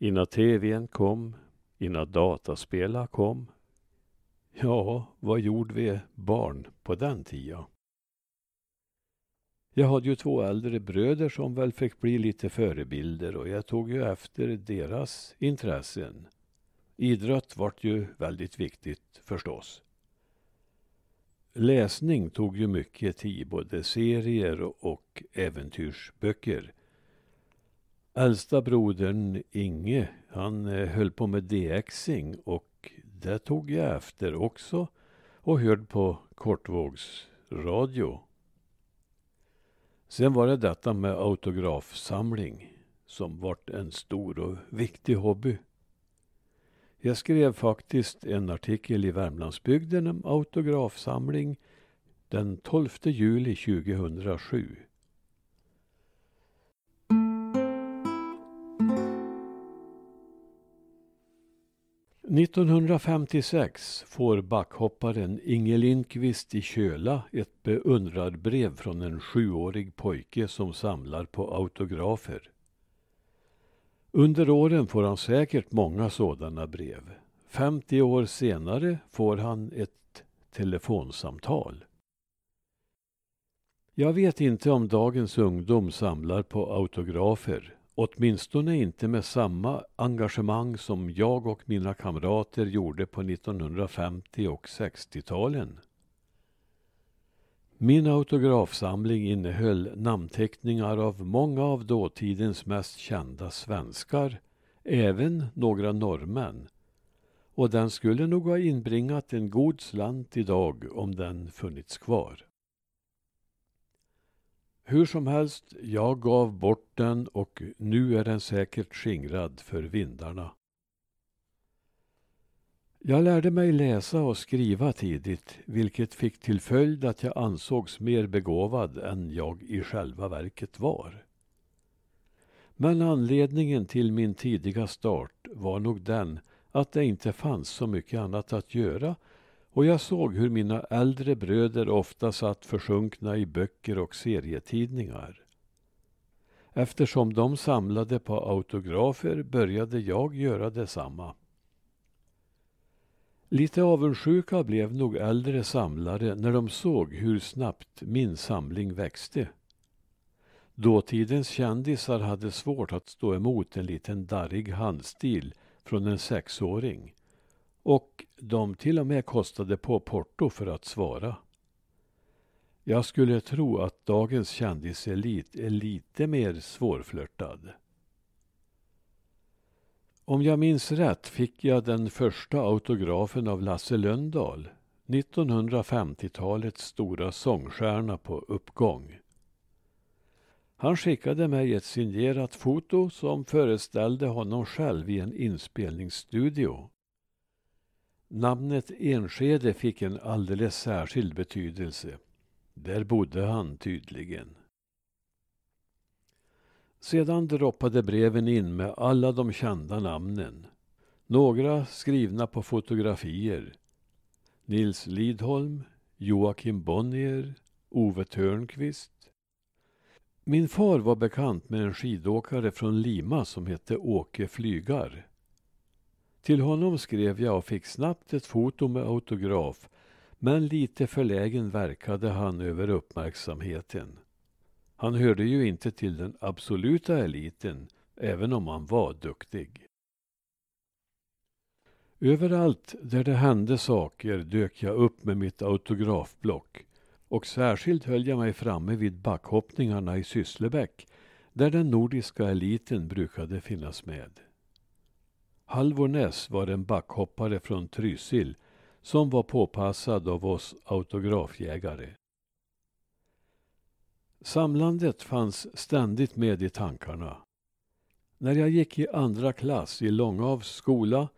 innan tvn kom, innan dataspelar kom. Ja, vad gjorde vi barn på den tiden? Jag hade ju två äldre bröder som väl fick bli lite förebilder och jag tog ju efter deras intressen. Idrott vart ju väldigt viktigt förstås. Läsning tog ju mycket tid, både serier och äventyrsböcker. Äldsta brodern Inge, han eh, höll på med DXing och det tog jag efter också och hörde på kortvågsradio. Sen var det detta med autografsamling som vart en stor och viktig hobby. Jag skrev faktiskt en artikel i Värmlandsbygden om autografsamling den 12 juli 2007. –1956 får backhopparen Inge Lindqvist i Köla ett beundrarbrev från en sjuårig pojke som samlar på autografer. Under åren får han säkert många sådana brev. 50 år senare får han ett telefonsamtal. Jag vet inte om dagens ungdom samlar på autografer. Åtminstone inte med samma engagemang som jag och mina kamrater gjorde på 1950 och 60-talen. Min autografsamling innehöll namnteckningar av många av dåtidens mest kända svenskar, även några norrmän. Och den skulle nog ha inbringat en god slant idag om den funnits kvar. Hur som helst, jag gav bort den och nu är den säkert skingrad för vindarna. Jag lärde mig läsa och skriva tidigt, vilket fick till följd att jag ansågs mer begåvad än jag i själva verket var. Men anledningen till min tidiga start var nog den att det inte fanns så mycket annat att göra och jag såg hur mina äldre bröder ofta satt försjunkna i böcker och serietidningar. Eftersom de samlade på autografer började jag göra detsamma. Lite avundsjuka blev nog äldre samlare när de såg hur snabbt min samling växte. Dåtidens kändisar hade svårt att stå emot en liten darrig handstil från en sexåring. Och de till och med kostade på porto för att svara. Jag skulle tro att dagens kändiselit är lite mer svårflörtad. Om jag minns rätt fick jag den första autografen av Lasse Lönndahl, 1950-talets stora sångstjärna på uppgång. Han skickade mig ett signerat foto som föreställde honom själv i en inspelningsstudio. Namnet Enskede fick en alldeles särskild betydelse. Där bodde han tydligen. Sedan droppade breven in med alla de kända namnen. Några skrivna på fotografier. Nils Lidholm, Joakim Bonnier, Ove Törnqvist. Min far var bekant med en skidåkare från Lima som hette Åke Flygar. Till honom skrev jag och fick snabbt ett foto med autograf men lite förlägen verkade han över uppmärksamheten. Han hörde ju inte till den absoluta eliten, även om han var duktig. Överallt där det hände saker dök jag upp med mitt autografblock och särskilt höll jag mig framme vid backhoppningarna i Sysslebäck där den nordiska eliten brukade finnas med. Halvor Ness var en backhoppare från Trysil som var påpassad av oss autografjägare. Samlandet fanns ständigt med i tankarna. När jag gick i andra klass i Långavs skola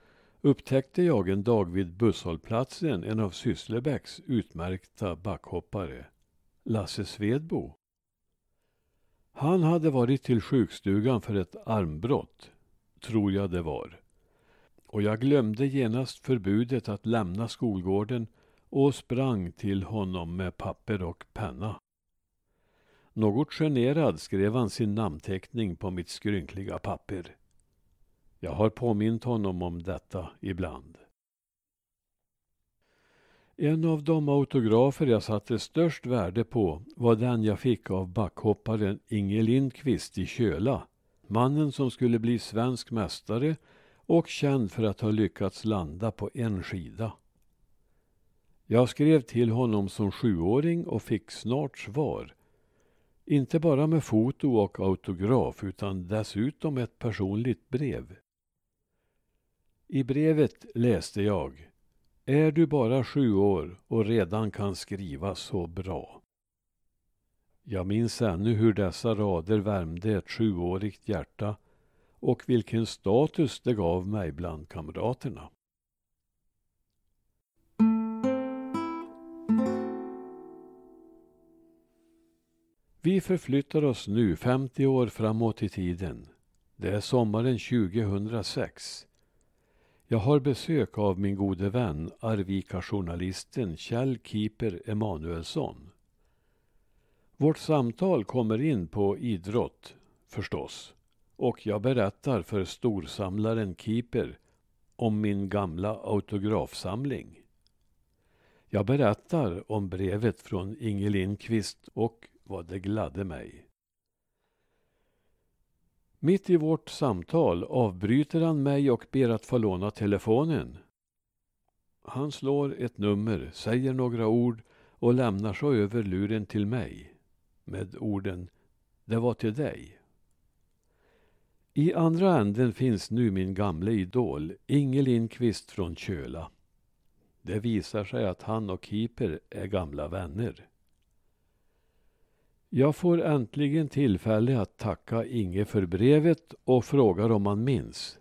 upptäckte jag en dag vid busshållplatsen en av Sysslebäcks utmärkta backhoppare, Lasse Svedbo. Han hade varit till sjukstugan för ett armbrott, tror jag det var. Och jag glömde genast förbudet att lämna skolgården och sprang till honom med papper och penna. Något generad skrev han sin namnteckning på mitt skrynkliga papper. Jag har påmint honom om detta ibland. En av de autografer jag satte störst värde på var den jag fick av backhopparen Inge Lindqvist i Köla. Mannen som skulle bli svensk mästare och känd för att ha lyckats landa på en skida. Jag skrev till honom som sjuåring och fick snart svar. Inte bara med foto och autograf utan dessutom ett personligt brev. I brevet läste jag Är du bara sju år och redan kan skriva så bra? Jag minns ännu hur dessa rader värmde ett sjuårigt hjärta och vilken status det gav mig bland kamraterna. Vi förflyttar oss nu 50 år framåt i tiden. Det är sommaren 2006. Jag har besök av min gode vän Arvika-journalisten Kjell Kiper Emanuelsson. Vårt samtal kommer in på idrott, förstås, och jag berättar för storsamlaren Keeper om min gamla autografsamling. Jag berättar om brevet från Inge Lindqvist och vad det gladde mig. Mitt i vårt samtal avbryter han mig och ber att få låna telefonen. Han slår ett nummer, säger några ord och lämnar så över luren till mig med orden ”Det var till dig”. I andra änden finns nu min gamle idol Inge Lindqvist från Köla. Det visar sig att han och Keeper är gamla vänner. Jag får äntligen tillfälle att tacka Inge för brevet och frågar om han minns.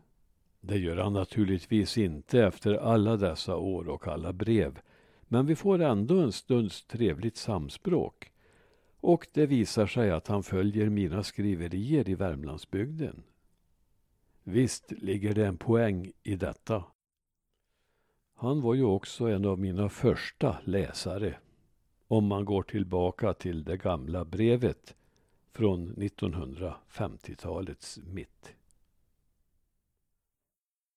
Det gör han naturligtvis inte efter alla dessa år och alla brev. Men vi får ändå en stunds trevligt samspråk. Och det visar sig att han följer mina skriverier i Värmlandsbygden. Visst ligger det en poäng i detta. Han var ju också en av mina första läsare om man går tillbaka till det gamla brevet från 1950-talets mitt.